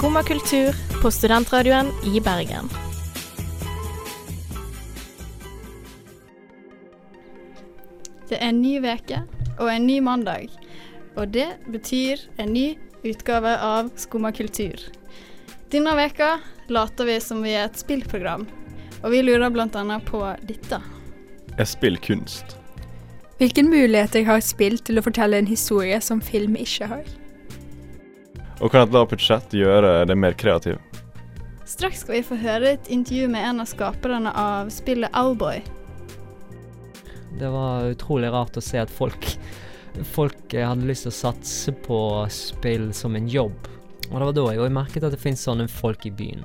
Skumma kultur på studentradioen i Bergen. Det er en ny veke og en ny mandag. Og det betyr en ny utgave av Skumma kultur. Denne veka later vi som vi er et spillprogram, og vi lurer bl.a. på dette. Er spill kunst? Hvilken muligheter har spill til å fortelle en historie som film ikke har? Og kan et lavt budsjett gjøre det mer kreativt? Straks skal vi få høre et intervju med en av skaperne av spillet Owlboy. Det var utrolig rart å se at folk, folk eh, hadde lyst til å satse på spill som en jobb. Og det var da jeg òg merket at det finnes sånne folk i byen.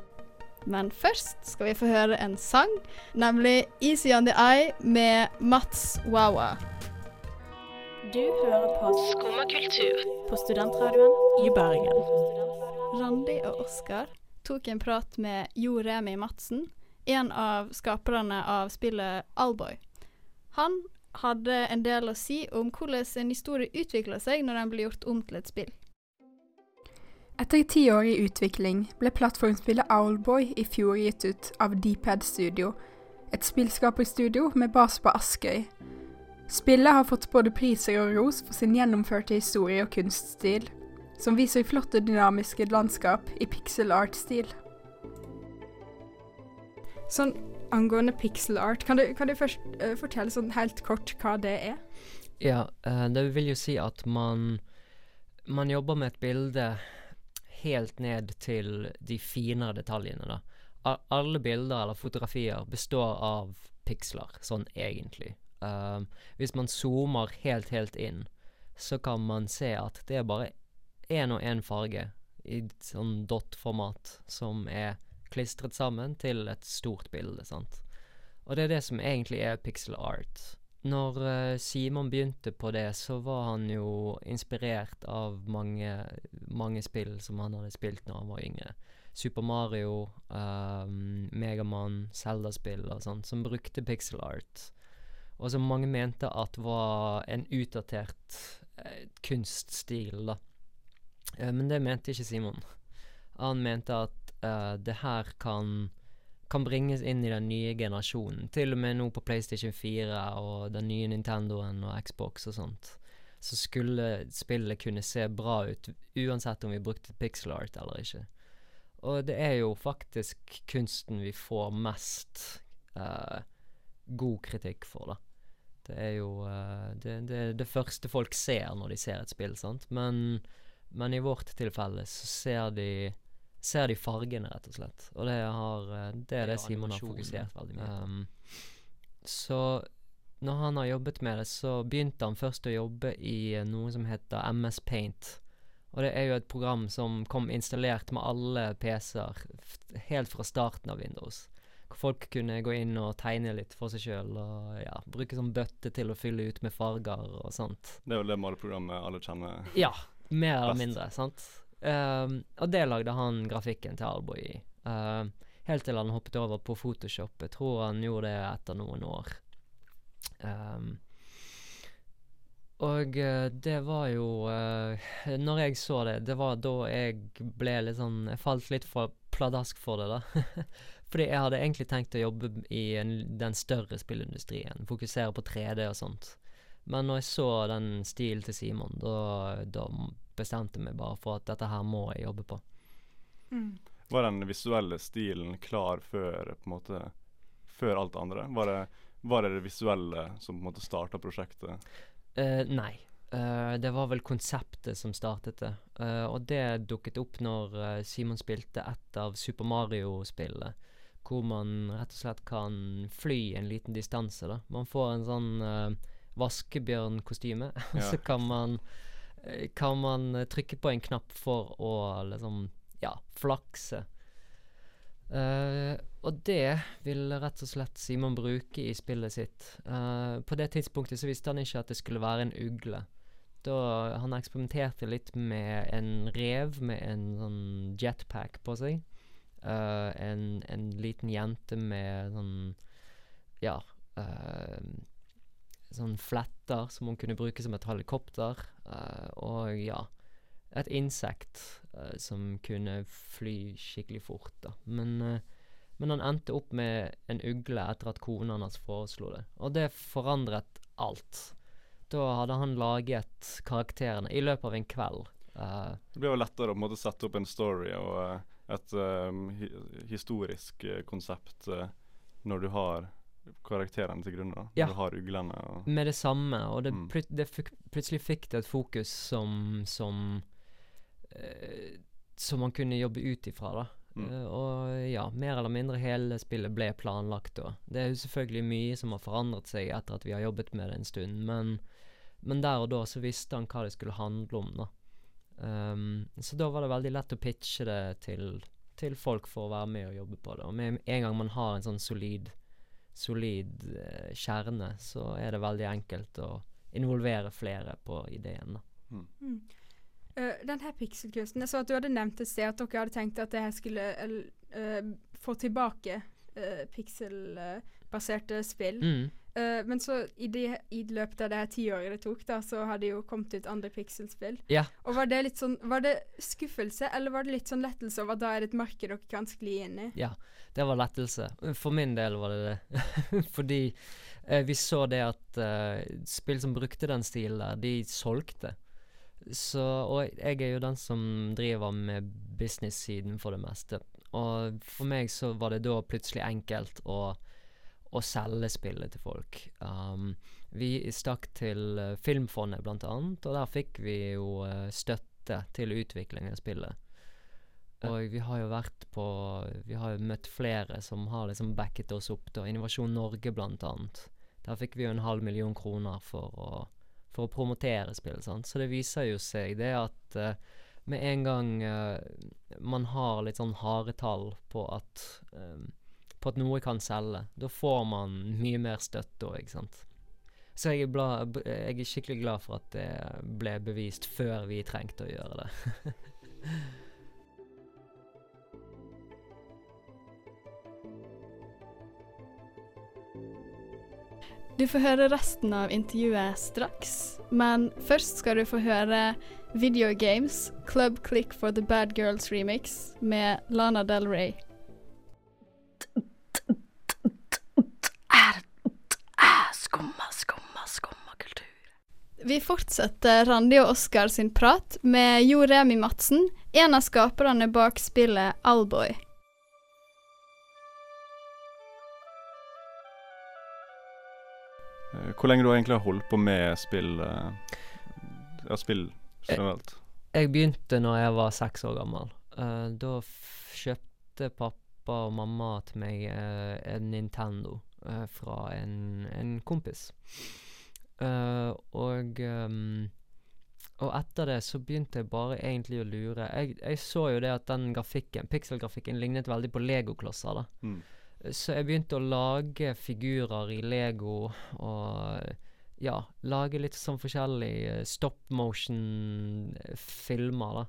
Men først skal vi få høre en sang, nemlig Easy on the Eye med Mats Wawa. Du hører på Skumma kultur på studentradioen i Bergen. Randi og Oskar tok en prat med Jo Remi Madsen, en av skaperne av spillet Allboy. Han hadde en del å si om hvordan en historie utvikla seg når den ble gjort om til et spill. Etter ti år i utvikling ble plattformspillet Owlboy i fjor gitt ut av Dpad Studio, et spillskaperstudio med base på Askøy. Spillet har fått både priser og ros for sin gjennomførte historie og kunststil, som viser flotte dynamiske landskap i pixel art-stil. Sånn angående pixel art, kan du, kan du først uh, fortelle sånn helt kort hva det er? Ja, uh, det vil jo si at man man jobber med et bilde helt ned til de finere detaljene, da. A alle bilder eller fotografier består av piksler, sånn egentlig. Um, hvis man zoomer helt, helt inn, så kan man se at det er bare én og én farge i sånn dot-format som er klistret sammen til et stort bilde, sant. Og det er det som egentlig er pixel art. Når uh, Simon begynte på det, så var han jo inspirert av mange, mange spill som han hadde spilt når han var yngre. Super Mario, um, Megaman, Zelda-spill og sånt, som brukte pixel art. Og som mange mente at var en utdatert eh, kunststil, da. Eh, men det mente ikke Simon. Han mente at det her kan kan bringes inn i den nye generasjonen. Til og med nå på PlayStation 4 og den nye Nintendoen og Xbox og sånt. Så skulle spillet kunne se bra ut uansett om vi brukte pixel art eller ikke. Og det er jo faktisk kunsten vi får mest uh, god kritikk for, da. Det er jo uh, det, det, det, første folk ser når de ser et spill, sant. Men, men i vårt tilfelle så ser de ser de fargene, rett og slett. Og det, har, det er det, Simon har fokusert veldig mye um, Så når han har jobbet med det, så begynte han først å jobbe i noe som heter MS Paint. Og det er jo et program som kom installert med alle PC-er helt fra starten av Windows. Hvor folk kunne gå inn og tegne litt for seg sjøl og ja, bruke sånn bøtte til å fylle ut med farger og sånt. Det er vel det maleprogrammet alle kjenner Ja, mer eller mindre, sant. Um, og det lagde han grafikken til Albo i. Uh, helt til han hoppet over på Photoshop. Jeg tror han gjorde det etter noen år. Um, og uh, det var jo uh, Når jeg så det, det var da jeg ble litt sånn Jeg falt litt for pladask for det, da. Fordi jeg hadde egentlig tenkt å jobbe i en, den større spillindustrien. Fokusere på 3D og sånt. Men når jeg så den stilen til Simon, da, da bestemte meg bare for at dette her må jeg jobbe på. Mm. Var den visuelle stilen klar før på måte før alt det andre? Var det, var det det visuelle som på en måte starta prosjektet? Uh, nei. Uh, det var vel konseptet som startet det. Uh, og det dukket opp når Simon spilte et av Super Mario-spillene hvor man rett og slett kan fly en liten distanse. da. Man får en sånn uh, vaskebjørnkostyme, og Ja. så kan man, eh, kan man eh, trykke på en knapp for å liksom, ja, flakse. Uh, og det vil rett og slett Simon bruke i spillet sitt. Uh, på det tidspunktet så visste han ikke at det skulle være en ugle. Da Han eksperimenterte litt med en rev med en sånn jetpack på seg. Eh, en, en liten jente med sånn Ja eh, Sånn fletter som hun kunne bruke som et helikopter. eh, og ja Et insekt uh, som kunne fly skikkelig fort, da. Men, uh, men han endte opp med en ugle etter at kona hans foreslo det. Og det forandret alt. Da hadde han laget karakterene i løpet av en kveld. Uh, Det blir jo lettere å sette opp en story og et um, hi historisk eh, konsept eh, når du har karakterene til grunne. da. Ja. du har uglene og med det samme, og det, Mm. plut det plutselig fikk det et fokus som som eh, som man kunne jobbe ut ifra, da. Mm. Uh, og ja, mer eller mindre hele spillet ble planlagt da. Det er jo selvfølgelig mye som har forandret seg etter at vi har jobbet med det en stund, men, men der og da så visste han hva det skulle handle om, da. Um, så da var det veldig lett å pitche det til, til folk for å være med og jobbe på det. Og med en gang man har en sånn solid solid uh, kjerne, så er det veldig enkelt å involvere flere på ideen. da. Mm. Uh, den her pikselkunsten Jeg så at du hadde nevnt et sted at dere hadde tenkt at det her skulle eh, få tilbake uh, pixelbaserte spill. Mm. Uh, men så i, de, i løpet av det her tiåret det tok, da, så har det jo kommet ut andre pixelspill. Ja. Og var det litt sånn Var det skuffelse, eller var det litt sånn lettelse over at da er det et marked dere kan skli inn i? Ja, det var lettelse. For min del var det det. Fordi uh, vi så det at uh, spill som brukte den stilen der, de solgte. Så, og jeg er jo den som driver med business-siden for det meste. Og for meg så var det da plutselig enkelt å, å selge spillet til folk. Um, vi stakk til uh, Filmfondet blant annet, og der fikk vi jo uh, støtte til utvikling av spillet. Og vi har jo vært på Vi har jo møtt flere som har liksom backet oss opp. da Innovasjon Norge, blant annet. Der fikk vi jo en halv million kroner for å, for å promotere spill. Sant? Så det viser jo seg det at uh, med en gang man har litt sånn harde tall på at eh, På at noe kan selge, da får man mye mer støtte òg, ikke sant. Så jeg er, bla, jeg er skikkelig glad for at det ble bevist før vi trengte å gjøre det. Du får høre resten av intervjuet straks, men først skal du få høre Video Games Club Click for the Bad Girls remix med Lana Del Rey. Vi fortsetter Randi og Oskar sin prat med Jo Remi Madsen, en av skaperne bak spillet Allboy. Eh, Hvor lenge du har egentlig holdt på med spill eh, Ja, spill generelt? Jeg begynte når jeg var seks år gammel. Eh, da kjøpte pappa og mamma til meg eh, en Nintendo eh, fra en, en kompis. Eh, og ehm, og etter det så begynte jeg bare egentlig å lure. Jeg, jeg så jo det at den grafikken, pikselgrafikken lignet veldig på legoklosser. da. Mm. Så jeg begynte å lage figurer i Lego og ja, lage litt sånn forskjellige stop motion-filmer, da.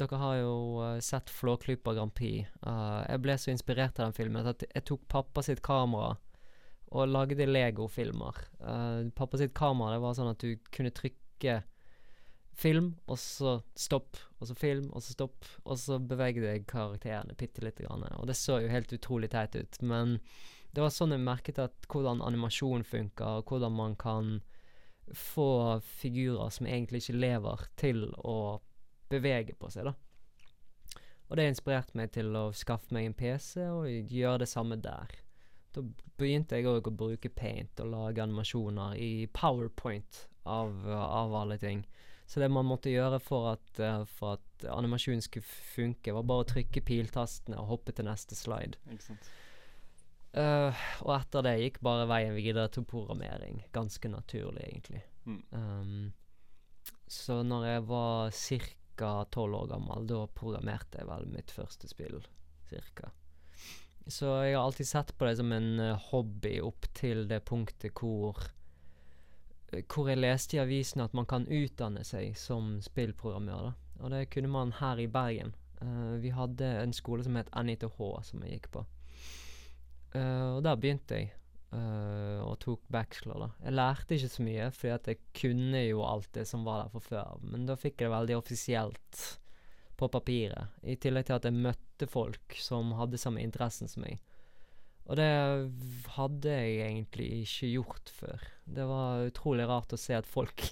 Dere har jo eh, sett Flåklypa Grand Prix. Uh, jeg ble så inspirert av den filmen at jeg tok pappa sitt kamera og lagde Lego-filmer. Uh, pappa sitt kamera det var sånn at du kunne trykke film, og så stopp, og så film, og så stopp, og så bevegde jeg karakterene bitte lite grann. Og det så jo helt utrolig teit ut, men det var sånn jeg merket at hvordan animasjon funker, og hvordan man kan få figurer som egentlig ikke lever, til å bevege på seg, da. Og det inspirerte meg til å skaffe meg en PC og gjøre det samme der. Da begynte jeg òg å bruke paint og lage animasjoner i powerpoint av, av alle ting. Så det man måtte gjøre for at, eh, for at animasjonen skulle funke, var bare å trykke piltastene og hoppe til neste slide. Ikke sant. Uh, og etter det gikk bare veien videre til programmering. Ganske naturlig, egentlig. Mm. Um, så når jeg var ca. tolv år gammel, da programmerte jeg vel mitt første spill. Cirka. Så jeg har alltid sett på det som en eh, hobby opp til det punktet hvor eh, Hvor jeg leste i avisen at man kan utdanne seg som spillprogrammør. da. Og det kunne man her i Bergen. Uh, vi hadde en skole som het NITH, som jeg gikk på. Uh, og der begynte jeg, uh, og tok bachelor. da. Jeg lærte ikke så mye, fordi at jeg kunne jo alt det som var der fra før. Men da fikk jeg det veldig offisielt på papiret. I tillegg til at jeg møtte folk som hadde samme interessen som meg. Og det hadde jeg egentlig ikke gjort før. Det var utrolig rart å se at folk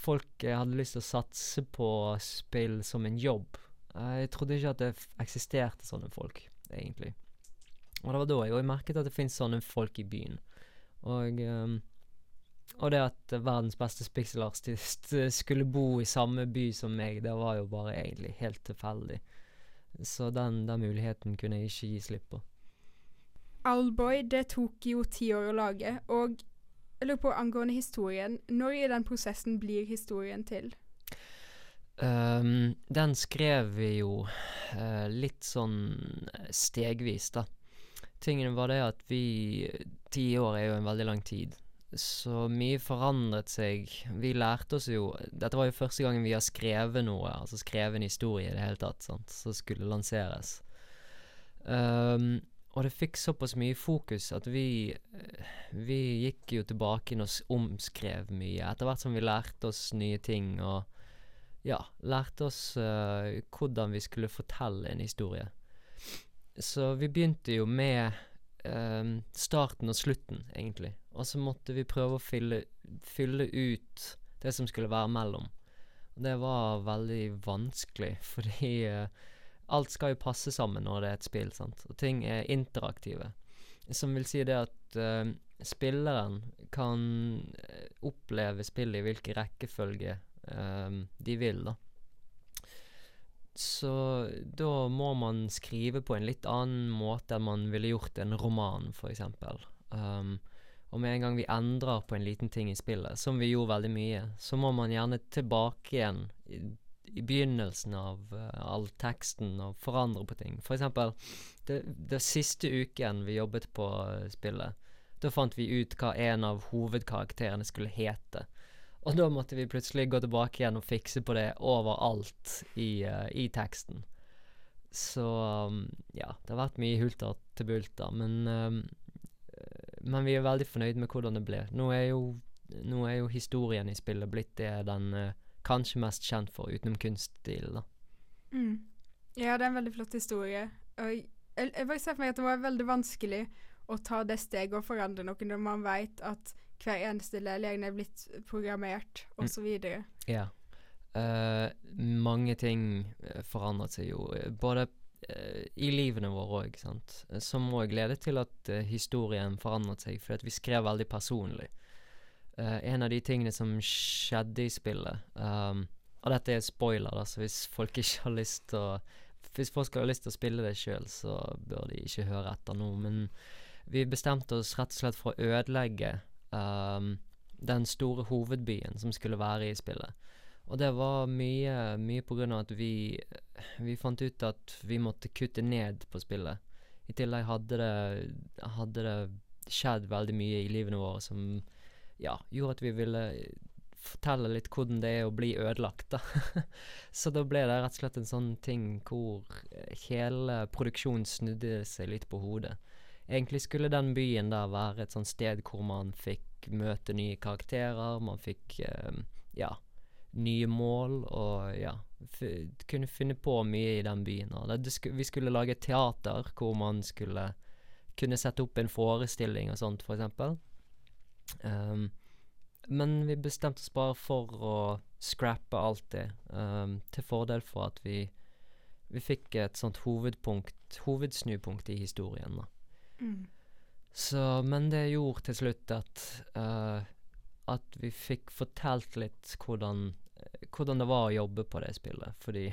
Folk hadde lyst til å satse på spill som en jobb. Eh, Jeg trodde ikke at det eksisterte sånne folk, egentlig. Og det var da jeg merket at det finnes sånne folk i byen. Og, ehm, og det at verdens beste spikselartist skulle bo i samme by som meg, det var jo bare egentlig helt tilfeldig. Så den, den muligheten kunne jeg ikke gi slipp på. Owlboy, det tok jo ti år å lage, og jeg lurer på angående historien, når i den prosessen blir historien til? Um, den skrev vi jo uh, litt sånn eh, stegvis, da. Tingen var det at vi Ti år er jo en veldig lang tid. Så mye forandret seg. Vi lærte oss jo Dette var jo første gangen vi har skrevet noe, altså skrevet en historie i det hele tatt, sant, som skulle lanseres. Um, og det fikk såpass mye fokus at vi Vi gikk jo tilbake inn og omskrev mye, etter hvert som vi lærte oss nye ting og ja, lærte oss uh, hvordan vi skulle fortelle en historie. Så vi begynte jo med um, starten og slutten, egentlig. Og så måtte vi prøve å fylle, fylle ut det som skulle være mellom. Og det var veldig vanskelig, fordi uh, alt skal jo passe sammen når det er et spill, sant. Og ting er interaktive. Som vil si det at uh, spilleren kan eh, oppleve spillet i hvilken rekkefølge eh, de vil, da. Så da må man skrive på en litt annen måte enn man ville gjort en roman, eksempel. Um, og med en gang vi endrer på en liten ting i spillet, som vi gjorde veldig mye, så må man gjerne tilbake igjen i, i begynnelsen av uh, all teksten og forandre på ting. For eksempel, det siste uken vi jobbet på eh, spillet, da fant vi ut hva en av hovedkarakterene skulle hete. Og da måtte vi plutselig gå tilbake igjen og fikse på det overalt i, uh, i teksten. Så um, ja, det har vært mye hulter til bulter, men um, Men vi er veldig fornøyd med hvordan det ble. Nå er jo, nå er jo historien i spillet blitt det den uh, kanskje mest kjent for, utenom kunststilen, da. Mm. Ja, det er en veldig flott historie. Og jeg, jeg bare ser for meg at det var veldig vanskelig å ta det steget og forandre noe når man vet at hver eneste lærling er blitt programmert, Mm. osv. videre Ja. Uh, mange ting eh, forandret seg jo, eh, både eh, i livene våre òg. Eh, Som òg ledet til at uh, historien forandret seg, fordi vi skrev veldig personlig. Uh, en av de tingene som skjedde i spillet um, Og dette er spoiler, da, så hvis folk ikke har lyst til å Hvis folk har lyst til å spille det sjøl, så bør de ikke høre etter nå. Men vi bestemte oss rett og slett for å ødelegge um, den store hovedbyen som skulle være i spillet. Og det var mye, mye på grunn av at vi, vi fant ut at vi måtte kutte ned på spillet. I tillegg hadde det, hadde det skjedd veldig mye i livene våre som ja, gjorde at vi ville fortelle litt hvordan det er å bli ødelagt, da. Så da ble det rett og slett en sånn ting hvor hele produksjonen snudde seg litt på hodet. Egentlig skulle den byen der være et sånt sted hvor man fikk møte nye karakterer, man fikk eh, ja, nye mål og ja, kunne finne på mye i den byen. Sku vi skulle lage et teater hvor man skulle kunne sette opp en forestilling og sånt, eksempel. Um, men vi bestemte oss bare for å scrappe alt det, um, til fordel for at vi vi fikk et sånt hovedpunkt, hovedsnupunkt i historien. Mm. Så, men det gjorde til slutt at uh, At vi fikk fortalt litt hvordan hvordan det var å jobbe på det spillet, fordi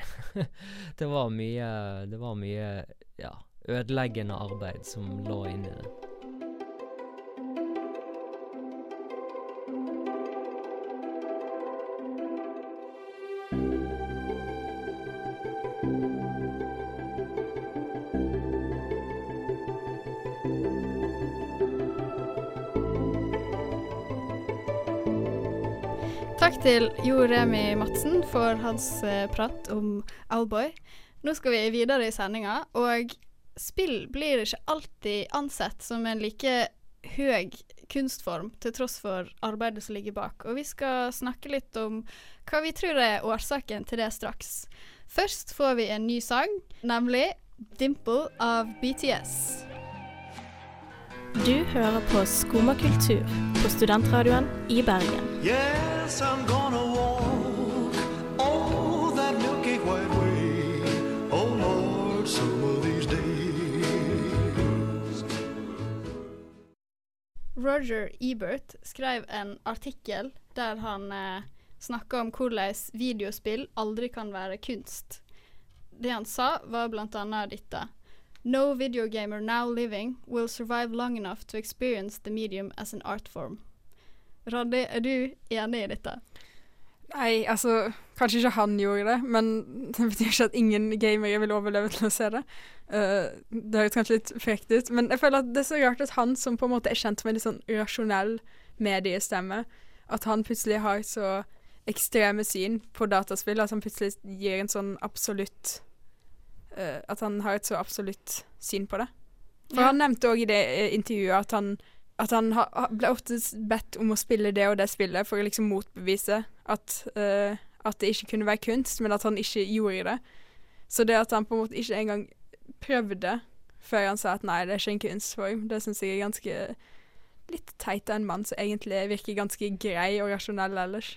det var mye Det var mye Ja, ødeleggende arbeid som lå inni det. Til Jo Remi Madsen for hans eh, prat om Owlboy. Nå skal vi videre i sendinga, og spill blir ikke alltid ansett som en like høy kunstform, til tross for arbeidet som ligger bak. Og vi skal snakke litt om hva vi tror er årsaken til det straks. Først får vi en ny sang, nemlig 'Dimple' av BTS. Du hører på Skumma kultur på studentradioen i Bergen. Yes, I'm gonna walk all that milky white way. Oh Lord, some of these days. Roger Ebert skrev en artikkel der han eh, snakka om hvordan videospill aldri kan være kunst. Det han sa, var blant annet dette. No video gamer now living will survive long enough to experience the medium as an art form. Roddy, er du enig i dette? Nei, altså Kanskje ikke han gjorde det, men det betyr ikke at ingen gamere vil overleve til å se det. Uh, det høres kanskje litt frekt ut, men jeg føler at det er så rart at han som på en måte er kjent med en litt sånn rasjonell mediestemme, at han plutselig har så ekstreme syn på dataspill, at han plutselig gir en sånn absolutt eh, At han har et så absolutt syn på det. For Ja. han nevnte òg i det eh, intervjuet at han at han ha, ha- ble ofte bedt om å spille det og det spillet for å liksom motbevise at, uh, at det ikke kunne være kunst, men at han ikke gjorde det. Så det at han på en måte ikke engang prøvde før han sa at nei, det er ikke en kunstform, det syns jeg er ganske litt teit av en mann som egentlig virker ganske grei og rasjonell ellers.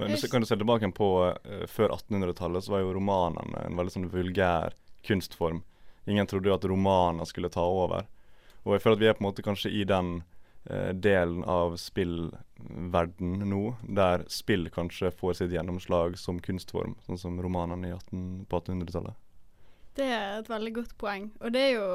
Men du kan du se tilbake på uh, før 1800-tallet, så var jo romanene en veldig sånn vulgær kunstform. Ingen trodde jo at romaner skulle ta over. Og jeg føler at vi er på en måte kanskje i den uh, delen av spillverden nå, der spill kanskje får sitt gjennomslag som kunstform, sånn som romanene i 18, på 1800-tallet. Det er et veldig godt poeng. Og det er jo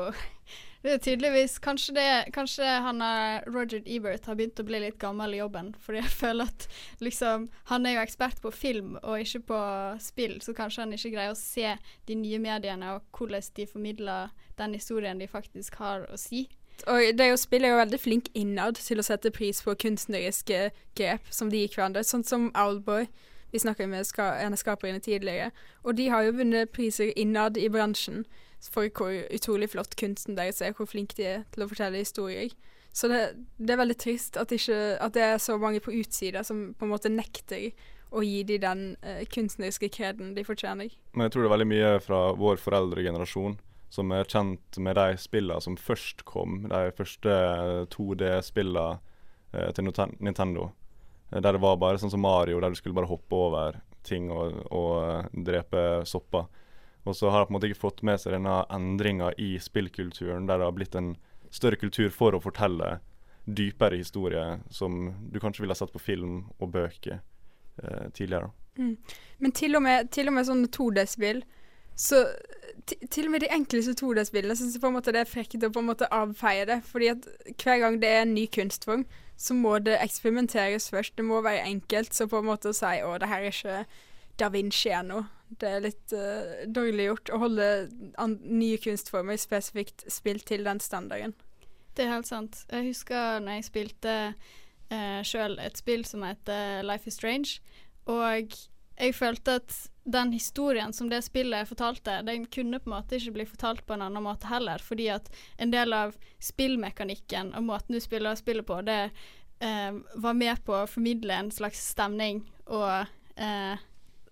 det er tydeligvis Kanskje, det, kanskje han er, Roger Ebert har begynt å bli litt gammel i jobben. Fordi jeg føler at liksom Han er jo ekspert på film og ikke på spill, så kanskje han ikke greier å se de nye mediene og hvordan de formidler den historien de faktisk har å si. Og det å spille er jo veldig flink innad til å sette pris på kunstneriske grep som de gir hverandre, sånn som Owlboy. Vi snakka med ska en av skaperne tidligere, og de har jo vunnet priser innad i bransjen for hvor utrolig flott kunsten deres er, hvor flinke de er til å fortelle historier. Så det, det er veldig trist at, ikke, at det er så mange på utsida som på en måte nekter å gi de den uh, kunstneriske kreden de fortjener. Men jeg tror det er veldig mye fra vår foreldregenerasjon som er kjent med de spillene som først kom, de første 2D-spillene eh, til Noten- Nintendo. Eh, Der det var bare sånn som Mario, der du skulle bare hoppe over ting og, og eh, drepe sopper. Og så har de på en måte ikke fått med seg denne endringa i spillkulturen, der det har blitt en større kultur for å fortelle dypere historier som du kanskje ville ha sett på film og bøker eh, tidligere. Mm. Men til og med, til og med sånne 2D-spill så til og med de enkleste 2D-spillene syns jeg på en måte det er frekt å på en måte avfeie det. Fordi at hver gang det er en ny kunstform, så må det eksperimenteres først. Det må være enkelt. Så på en måte å si å, det her er ikke da Vinci ennå. Det er litt uh, dårlig gjort å holde nye kunstformer spesifikt spilt til den standarden. Det er helt sant. Jeg husker når jeg spilte uh, sjøl et spill som heter Life is Strange, og jeg følte at den historien som det spillet fortalte, den kunne på en måte ikke bli fortalt på en annen måte heller, fordi at en del av spillmekanikken og måten du spiller spillet på, det eh, var med på å formidle en slags stemning og eh,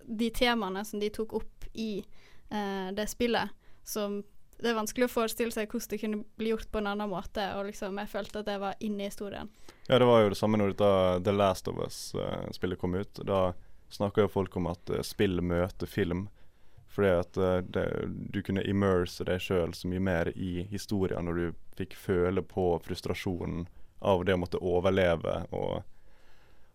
de temaene som de tok opp i eh, det spillet, som det er vanskelig å forestille seg hvordan det kunne bli gjort på en annen måte, og liksom jeg følte at jeg var inne i historien. Ja, det var jo det samme når dette The Last of Us-spillet kom ut. Da snakka jo folk om at eh, spill møter film. Fordi at eh, det, du kunne immerse deg sjøl så mye mer i historien når du fikk føle på frustrasjonen av det å måtte overleve og,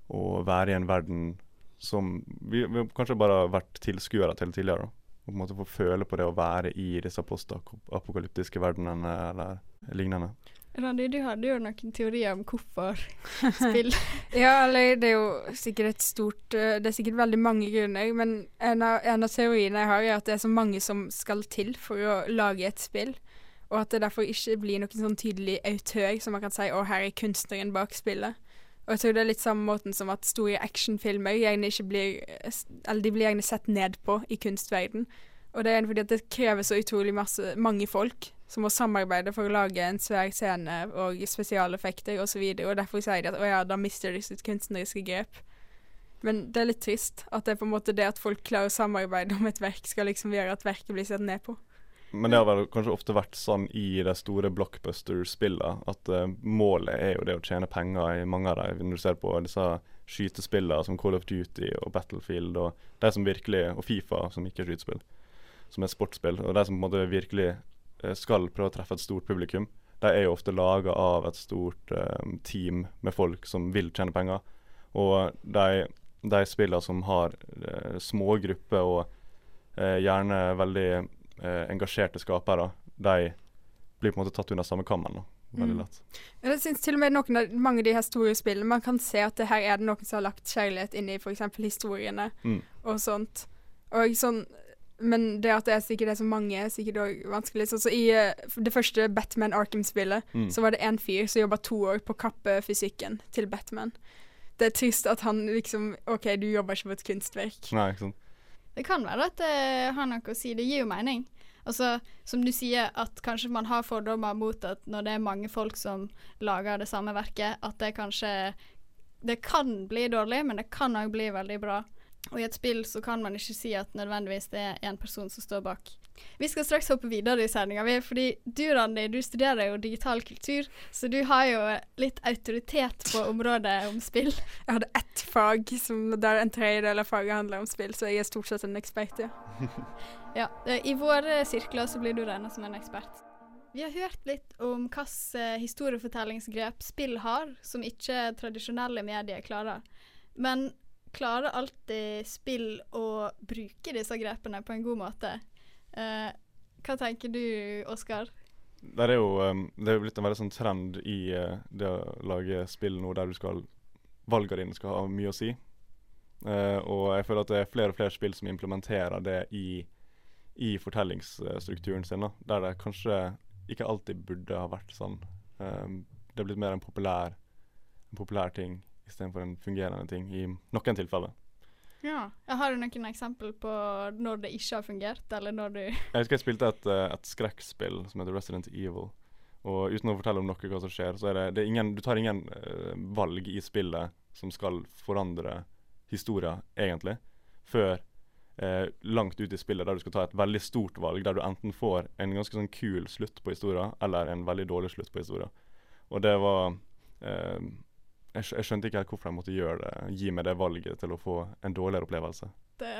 og være i en verden som vi, vi kanskje bare har vært tilskuere til tidligere. da. og på en måte få føle på det å være i disse postapokalyptiske verdenene eller lignende. Randi, du hadde jo noen teorier om hvorfor spill Ja, eller det er jo sikkert et stort eh, Det er sikkert veldig mange grunner, men en av, en av teoriene jeg har, er at det er så mange som skal til for å lage et spill. Og at det derfor ikke blir noen sånn tydelig autør som man kan si 'Å, her er kunstneren bak spillet'. Og jeg tror det er litt samme måten som at store actionfilmer gjerne ikke blir Eller de blir gjerne sett ned på i kunstverden. Og det er egentlig fordi at det krever så utrolig masse, mange folk som må samarbeide for å lage en svær scene og spesialeffekter osv. Og, så og derfor sier de at å ja, da mister de sitt kunstneriske grep. Men det er litt trist at det er på en måte det at folk klarer å samarbeide om et verk, skal liksom gjøre at verket blir sett ned på. Men det har vel kanskje ofte vært sånn i de store blockbuster-spillene at uh, målet er jo det å tjene penger i mange av dem. Når du ser på disse skytespillene som Call of Duty og Battlefield og som virkelig Og Fifa, som ikke er skytespill, som er sportsspill. Og de som på en måte virkelig skal prøve å treffe et stort publikum, de er jo ofte laga av et stort eh, team med folk som vil tjene penger. Og de, de spillene som har eh, små grupper og eh, gjerne veldig eh, engasjerte skapere, de blir på en måte tatt under samme kammen. Veldig Mm. lett. Jeg synes til og med noen av, mange av de her store spillene Man kan se at det her er det noen som har lagt kjærlighet inn i f.eks. historiene Mm. og sånt. Og sånn Men det at det er sikkert er så mange, er sikkert òg vanskelig. Så, så I uh, det første Batman Arkham-spillet Mm. så var det en fyr som jobba to år på å kappe fysikken til Batman. Det er trist at han liksom OK, du jobber ikke på et kunstverk. Nei, ikke sant. Det kan være at det har noe å si. Det gir jo mening. Altså, som du sier, at kanskje man har fordommer mot at når det er mange folk som lager det samme verket, at det kanskje Det kan bli dårlig, men det kan òg bli veldig bra. Og i et spill så kan man ikke si at nødvendigvis det er én person som står bak. Vi skal straks hoppe videre i sendinga, fordi du Randi, du studerer jo digital kultur, så du har jo litt autoritet på området om spill. Jeg hadde ett fag som, der en tredjedel av faget handler om spill, så jeg er stort sett en ekspert, ja. Ja, eh, I våre sirkler så blir du regnet som en ekspert. Vi har hørt litt om hvilke historiefortellingsgrep spill har, som ikke tradisjonelle medier klarer. Men klarer alltid spill å bruke disse grepene på en god måte? Eh, hva tenker du, Oskar? Det er jo, um, det er blitt en veldig sånn trend i uh, det å lage spill nå der du skal valgene dine skal ha mye å si. Uh, og jeg føler at det er flere og flere spill som implementerer det i, i fortellingsstrukturen sin. Da, der det kanskje ikke alltid burde ha vært sånn. Um, det er blitt mer en populær, en populær ting istedenfor en fungerende ting i noen tilfeller. Ja. Har du noen eksempel på når det ikke har fungert, eller når du Jeg husker jeg spilte et, eh, et skrekkspill som heter Resident Evil. Og uten å fortelle om noe hva som skjer, så er det, det er ingen, du tar ingen uh, valg i spillet som skal forandre historien, egentlig, før uh, langt ut i spillet, der du skal ta et veldig stort valg, der du enten får en ganske sånn kul slutt på historien, eller en veldig dårlig slutt på historien. Og det var eh, jeg, jeg skjønte ikke helt hvorfor de måtte gjøre det, gi meg det valget til å få en dårligere opplevelse. Det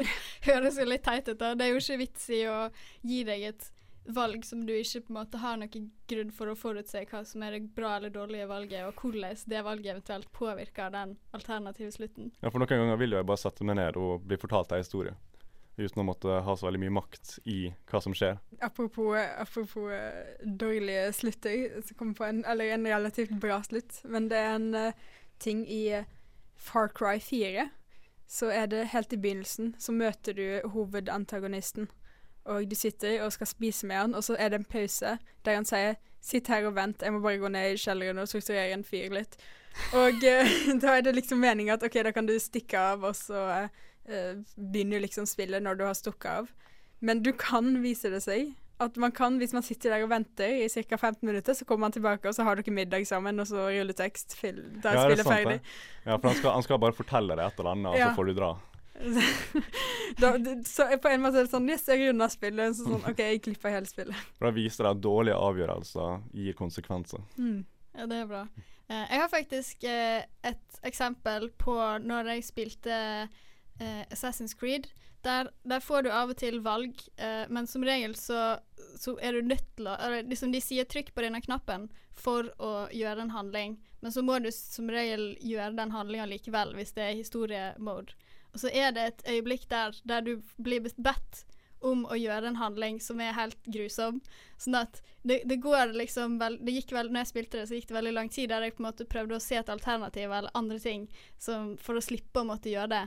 høres jo litt teit ut. da. Det er jo ikke vits i å gi deg et valg som du ikke på en måte har noen grunn for å forutse hva som er det bra eller dårlige valget, og hvordan det valget eventuelt påvirker den alternative slutten. Ja, for noen ganger vil jeg bare sette meg ned og bli fortalt en historie. Uten å måtte ha så veldig mye makt i hva som skjer. Apropos, apropos eh, dårlige slutter, så kom på en, eller en relativt bra slutt, men det er en uh, ting i eh, Far Cry 4. Så er det helt i begynnelsen, så møter du hovedantagonisten. Og du sitter og skal spise med han, og så er det en pause der han sier 'sitt her og vent, jeg må bare gå ned i kjelleren og strukturere en fyr litt'. Og uh, da er det liksom meninga at OK, da kan du stikke av, og så eh, begynner liksom spillet når du har stukket av. Men du kan, vise det seg, at man kan, hvis man sitter der og venter i ca. 15 minutter, så kommer man tilbake, og så har dere middag sammen, og så rulletekst. Fil, da er Ja, det spillet sant, ferdig. det? Ja, for han skal, han skal bare fortelle deg et eller annet, og Ja. så får du dra. da, så på en måte er det sånn Yes, jeg runda spillet. Så sånn, OK, jeg klipper hele spillet. For Da viser det at dårlige avgjørelser gir konsekvenser. Mm. Ja, det er bra. Eh, jeg har faktisk eh, et eksempel på når jeg spilte eh, Assassin's Creed. Der, der får du av og til valg, eh, men som regel så, så er du nødt til å liksom De sier 'trykk på denne knappen' for å gjøre en handling, men så må du som regel gjøre den handlinga likevel hvis det er historiemode. Og så er det et øyeblikk der der du blir bedt om å gjøre en handling som er helt grusom. Sånn at det, det går liksom vel, det gikk vel, Når jeg spilte det, så gikk det veldig lang tid der jeg på en måte prøvde å se et alternativ eller andre ting som, for å slippe å måtte gjøre det.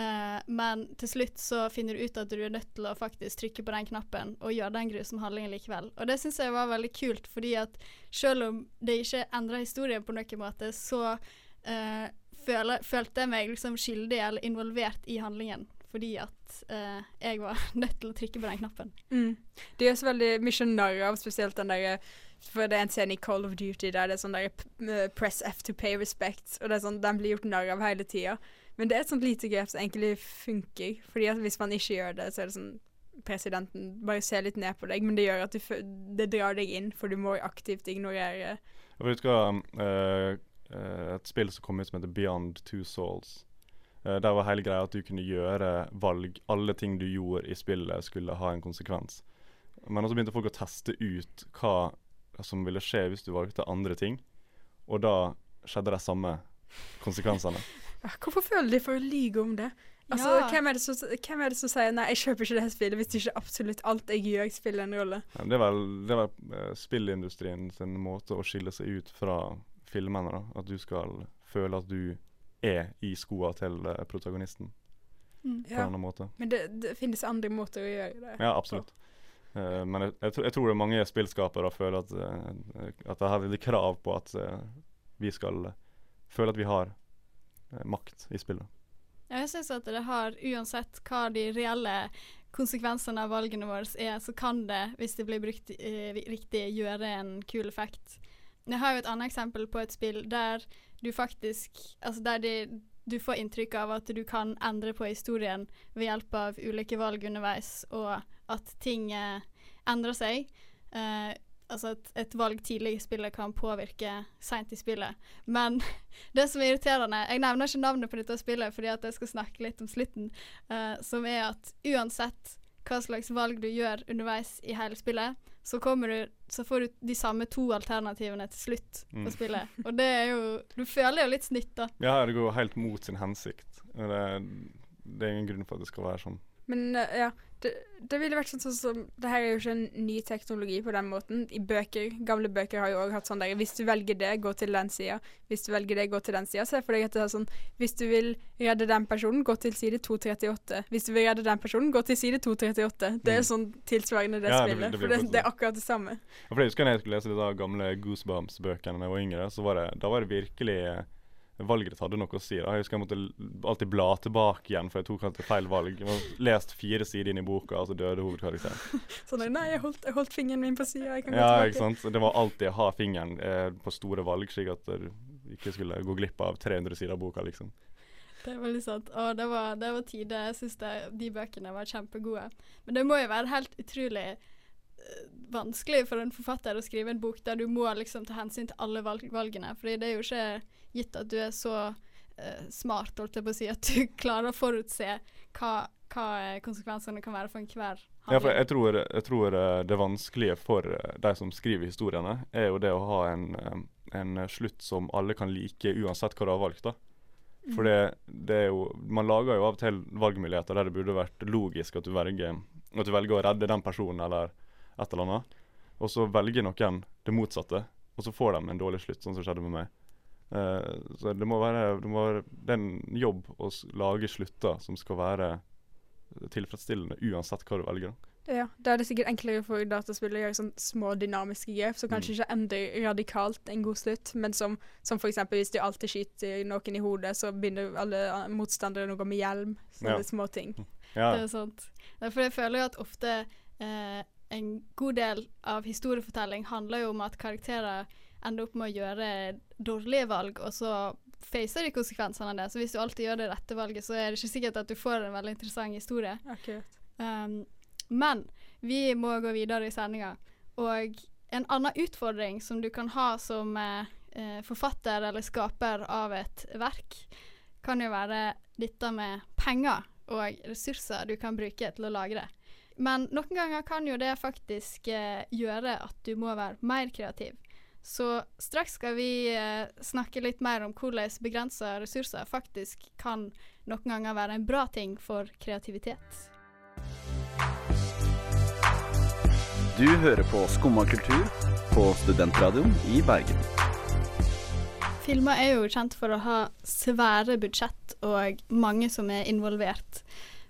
Eh, men til slutt så finner du ut at du er nødt til å faktisk trykke på den knappen og gjøre den grusomme handlingen likevel. Og det syns jeg var veldig kult, fordi at selv om det ikke endra historien på noen måte, så uh, føle, følte jeg meg liksom skyldig eller involvert i handlingen. Fordi at uh, jeg var nødt til å trykke på den knappen. Mm. Det gjøres veldig mye narr av, spesielt den derre For det er en scene i Call of Duty der det er sånn der press F to pay respect, og det er sånn, den blir gjort narr av hele tida. Men det er et sånt lite grep som egentlig funker, fordi at hvis man ikke gjør det, så er det sånn Presidenten bare ser litt ned på deg, men det gjør at du det drar deg inn, for du må aktivt ignorere Jeg eh, eh, Et spill som kom ut som heter Beyond Two Souls. Uh, der var hele greia at du kunne gjøre valg. Alle ting du gjorde i spillet, skulle ha en konsekvens. Men så begynte folk å teste ut hva som ville skje hvis du valgte andre ting. Og da skjedde de samme konsekvensene. Ja, Hvorfor føler de for å lyge om det? Altså, Ja. hvem, er det som, hvem er det som sier 'nei, jeg kjøper ikke det her spillet' hvis ikke absolutt alt jeg gjør, spiller en rolle? Ja, det er vel, det er vel eh, spillindustrien sin måte å skille seg ut fra filmene. da At du skal føle at du er i skoa til eh, protagonisten. Mm. På en annen måte. Men det, det finnes andre måter å gjøre det Ja, absolutt. Uh, men jeg, jeg, tror, jeg tror det er mange spillskapere føler at, uh, at de har veldig krav på at uh, vi skal føle at vi har makt i spillet. Ja, Jeg syns at det har, uansett hva de reelle konsekvensene av valgene våre er, så kan det, hvis det blir brukt eh, riktig, gjøre en kul effekt. Jeg har jo et annet eksempel på et spill der du faktisk Altså der de, du får inntrykk av at du kan endre på historien ved hjelp av ulike valg underveis, og at ting eh, endrer seg. Eh, altså at et valg tidlig i spillet kan påvirke seint i spillet. Men det som er irriterende Jeg nevner ikke navnet på dette spillet fordi at jeg skal snakke litt om slutten, uh, som er at uansett hva slags valg du gjør underveis i hele spillet, så, du, så får du de samme to alternativene til slutt på Mm. spillet. Og det er jo Du føler jo litt snytt, da. Ja, det går helt mot sin hensikt. Det, det er ingen grunn for at det skal være sånn. Men eh, ja, det, det ville vært sånn som Det her er jo ikke en ny teknologi på den måten. I bøker, gamle bøker har jo òg hatt sånn der Hvis du velger det, gå til den sida. Hvis du velger det, gå til den sida. Se for deg at det er sånn Hvis du vil redde den personen, gå til side 238. Hvis du vil redde den personen, gå til side 238. Det er Mm. sånn tilsvarende det Ja, det spillet. det blir for det, det er sånn. akkurat det samme. Ja, for jeg husker når jeg skulle lese de gamle Goosebumps-bøkene da jeg var yngre, så var det, da var det virkelig valget hadde noe å si. da. Jeg husker jeg måtte alltid bla tilbake igjen, for jeg tok alltid feil valg. Jeg hadde lest fire sider inn i boka, og så døde hovedkarakteren. Sånn Nei, jeg holdt, jeg holdt fingeren min på sida. Jeg kan gå Ja, tilbake. ikke sant. Det var alltid å ha fingeren eh, på store valg, slik at du ikke skulle gå glipp av 300 sider av boka, liksom. Det er veldig sant. Og det var, det var tider Jeg syns de bøkene var kjempegode. Men det må jo være helt utrolig vanskelig for en forfatter å skrive en bok der du må liksom ta hensyn til alle valg valgene. Fordi det er jo ikke gitt at du er så uh, smart, holdt jeg på å si, at du klarer å forutse hva, hva eh, konsekvensene kan være for enhver Ja, for jeg tror, jeg tror eh, det vanskelige for de som skriver historiene, er jo det å ha en, en slutt som alle kan like, uansett hva du har valgt. da. For det, det er jo Man lager jo av og til valgmuligheter der det burde vært logisk at du velger At du velger å redde den personen eller et eller annet. Og så velger noen det motsatte, og så får de en dårlig slutt, sånn som skjedde med meg. Uh, så det må være, det må være Det er en jobb å s- lage slutter som skal være tilfredsstillende uansett hva du velger. Ja, da er det sikkert enklere for dataspill å gjøre sånn små dynamiske grep, som kanskje ikke endrer radikalt en god slutt, men som, som eksempel hvis du alltid skyter noen i hodet, så begynner alle motstandere å gå med hjelm. Sånne Ja. små ting. Ja. Det er sant. For jeg føler jo at ofte eh, en god del av historiefortelling handler jo om at karakterer ender opp med å gjøre dårlige valg, og så facer de konsekvensene av det. Så hvis du alltid gjør det rette valget, så er det ikke sikkert at du får en veldig interessant historie. Akkurat. Um, men vi må gå videre i sendinga. Og en annen utfordring som du kan ha som eh, eh, forfatter eller skaper av et verk, kan jo være dette med penger og ressurser du kan bruke til å lage det. Men noen ganger kan jo det faktisk eh, gjøre at du må være mer kreativ. Så straks skal vi eh, snakke litt mer om hvordan begrensa ressurser faktisk kan noen ganger være en bra ting for kreativitet. Du hører på Skumma kultur på Studentradioen i Bergen. Filmer er jo kjent for å ha svære budsjett og mange som er involvert.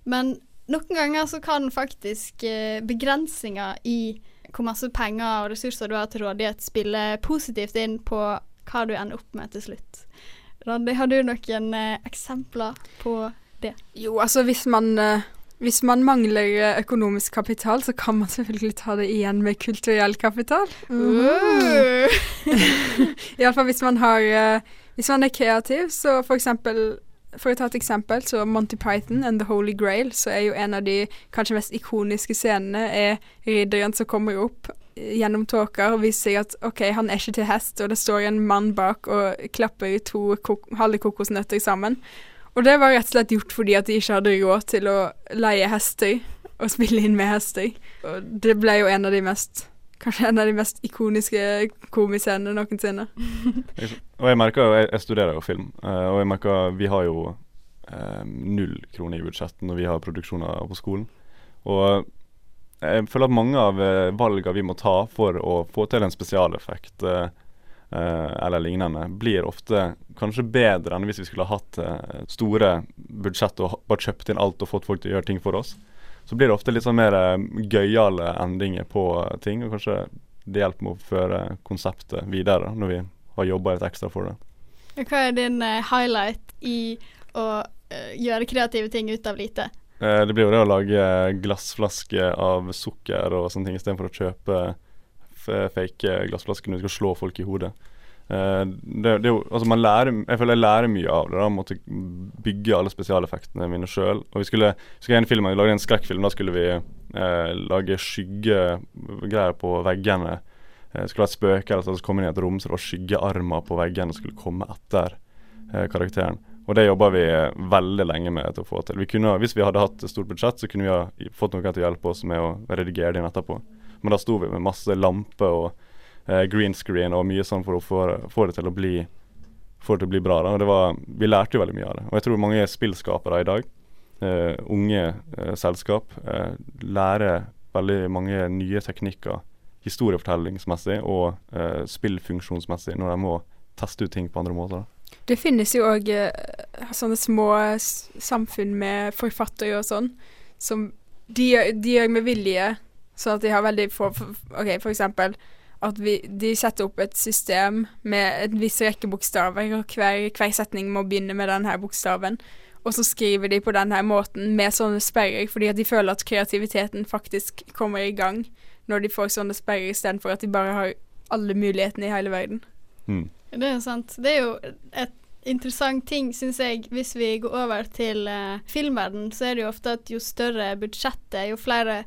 Men noen ganger så kan faktisk eh, begrensninger i hvor masse penger og ressurser du har til rådighet, spille positivt inn på hva du ender opp med til slutt. Randi, har du noen eh, eksempler på det? Jo, altså hvis man eh, hvis man mangler økonomisk kapital, så kan man selvfølgelig ta det igjen med kulturell kapital. Uh. Iallfall hvis man har Hvis man er kreativ, så for eksempel For å ta et eksempel, så Monty Python and The Holy Grail, så er jo en av de kanskje mest ikoniske scenene er ridderen som kommer opp eh, gjennom tåker og viser seg at OK, han er ikke til hest, og det står en mann bak og klapper to kok halve kokosnøtter sammen. Og det var rett og slett gjort fordi at de ikke hadde råd til å leie hester og spille inn med hester. Og det ble jo en av de mest Kanskje en av de mest ikoniske komiscenene noensinne. Og jeg merker jo, jeg, studerer jo film, eh, og jeg merker vi har jo eh, null kroner i budsjett når vi har produksjoner på skolen. Og jeg føler at mange av eh, valgene vi må ta for å få til en spesialeffekt eh, eh, eller lignende, blir ofte kanskje bedre enn hvis vi skulle ha hatt eh, store budsjett og bare kjøpt inn alt og fått folk til å gjøre ting for oss. Så blir det ofte litt sånn mer eh, gøyale endringer på ting, og kanskje det hjelper med å føre konseptet videre når vi har jobba litt ekstra for det. Hva er din eh, highlight i å eh, gjøre kreative ting ut av lite? Det blir jo det å lage glassflasker av sukker og sånne ting istedenfor å kjøpe fake glassflasker når du skal slå folk i hodet. Eh, det, det altså man lærer, jeg føler jeg lærer mye av det. da Måtte bygge alle spesialeffektene mine sjøl. Og vi skulle, skulle en film, vi lagde en skrekkfilm. Da skulle vi eh, lage skyggegreier på veggene. Eh, skulle ha et spøke eller så komme inn i et rom så det var skyggearmer på veggene som skulle komme etter eh, karakteren. Og det jobba vi veldig lenge med til å få til. Vi kunne, hvis vi hadde hatt stort budsjett, så kunne vi ha fått noen til å hjelpe oss med å redigere det etterpå. Men da sto vi med masse lamper og eh, green screen og mye sånn for å få, det til å bli det til å bli bra. Da. Og det var, vi lærte jo veldig mye av det. Og jeg tror mange spillskapere i dag, eh, unge eh, selskap, eh, lærer veldig mange nye teknikker historiefortellingsmessig og eh, spillfunksjonsmessig når de må teste ut ting på andre måter. Da. Det finnes jo òg sånne små samfunn med forfattere og sånn, som de, gjør- med vilje, sånn at de har veldig få OK, for eksempel at vi, de setter opp et system med en viss rekke bokstaver, og hver, hver setning må begynne med denne bokstaven. Og så skriver de på denne måten med sånne sperrer, fordi at de føler at kreativiteten faktisk kommer i gang når de får sånne sperrer, istedenfor at de bare har alle mulighetene i hele verden. Det er sant. Det er jo et interessant ting, syns jeg, hvis vi går over til uh, filmverden, så er det jo ofte at jo større budsjettet, jo flere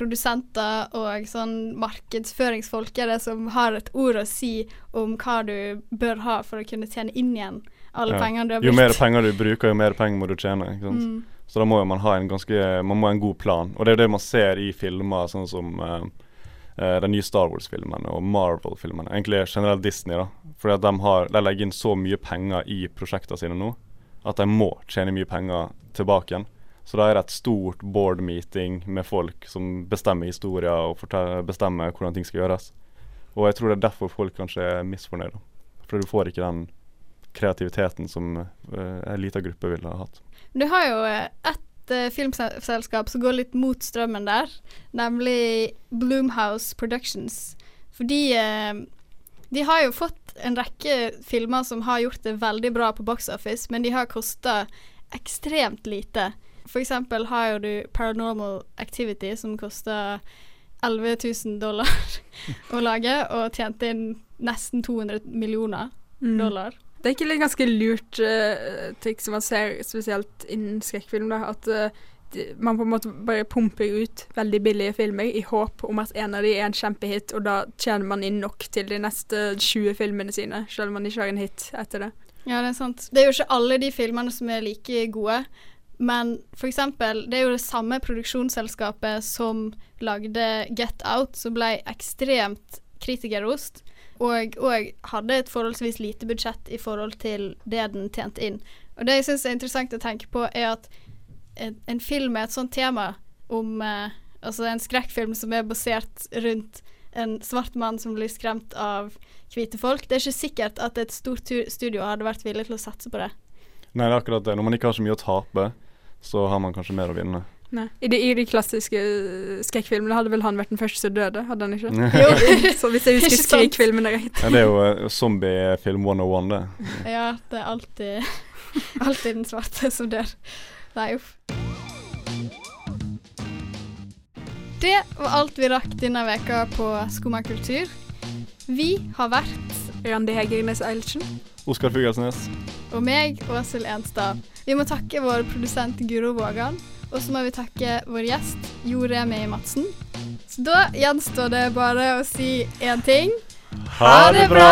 produsenter og sånn markedsføringsfolk er det som har et ord å si om hva du bør ha for å kunne tjene inn igjen alle Ja. pengene du har Jo mer penger du bruker, jo mer penger må du tjene. Ikke sant? Mm. Så da må man ha en ganske Man må ha en god plan. Og det er jo det man ser i filmer sånn som uh, den nye Star Wars-filmen og Marvel-filmene. Egentlig generelt Disney, da. Fordi at de, har, de legger inn så mye penger i prosjektene sine nå at de må tjene mye penger tilbake igjen. Så det er et stort board meeting med folk som bestemmer historier og bestemmer hvordan ting skal gjøres. Og jeg tror det er derfor folk kanskje er misfornøyde. For du får ikke den kreativiteten som uh, en liten gruppe ville ha hatt. Du har jo et ett eh, filmselskap som går litt mot strømmen der, nemlig Bloomhouse Productions. Fordi uh, de har jo fått en rekke filmer som har gjort det veldig bra på box office, men de har kosta ekstremt lite. For eksempel har jo du Paranormal Activity, som kosta 11 000 dollar å lage, og tjente inn nesten 200 millioner Mm. dollar. Det er ikke litt ganske lurt uh, triks som man ser spesielt innen skrekkfilm, da, at uh, man på en måte bare pumper ut veldig billige filmer i håp om at en av de er en kjempehit, og da tjener man inn nok til de neste 20 filmene sine, selv om man ikke har en hit etter det. Ja, det er sant. Det er jo ikke alle de filmene som er like gode. Men eksempel, det er jo det samme produksjonsselskapet som lagde Get Out, som ble ekstremt kritikerost, og, og hadde et forholdsvis lite budsjett i forhold til det den tjente inn. Og det jeg syns er interessant å tenke på, er at en, en film med et sånt tema om, eh, Altså en skrekkfilm som er basert rundt en svart mann som blir skremt av hvite folk. Det er ikke sikkert at et stort studio hadde vært villig til å satse på det. Nei, det er akkurat det. Når man ikke har så mye å tape, så har man kanskje mer å vinne. Nei. I de, I de klassiske uh, skrekkfilmene hadde vel han vært den første som døde, hadde han ikke? Jo. så hvis jeg husker skrekkfilmene rett. Ja, det er jo eh, zombiefilm 101, det. Ja, det er alltid, alltid den svarte som dør. Nei, uff. Det var alt vi rakk denne veka på Skumma kultur. Vi har vært Randi Hegernes Eilertsen. Oskar Fuglesnes. og meg, Åshild Enstad. Vi må takke vår produsent Guro Vågan, og så må vi takke vår gjest Jo Remi Madsen. Så da gjenstår det bare å si én ting. Ha det bra!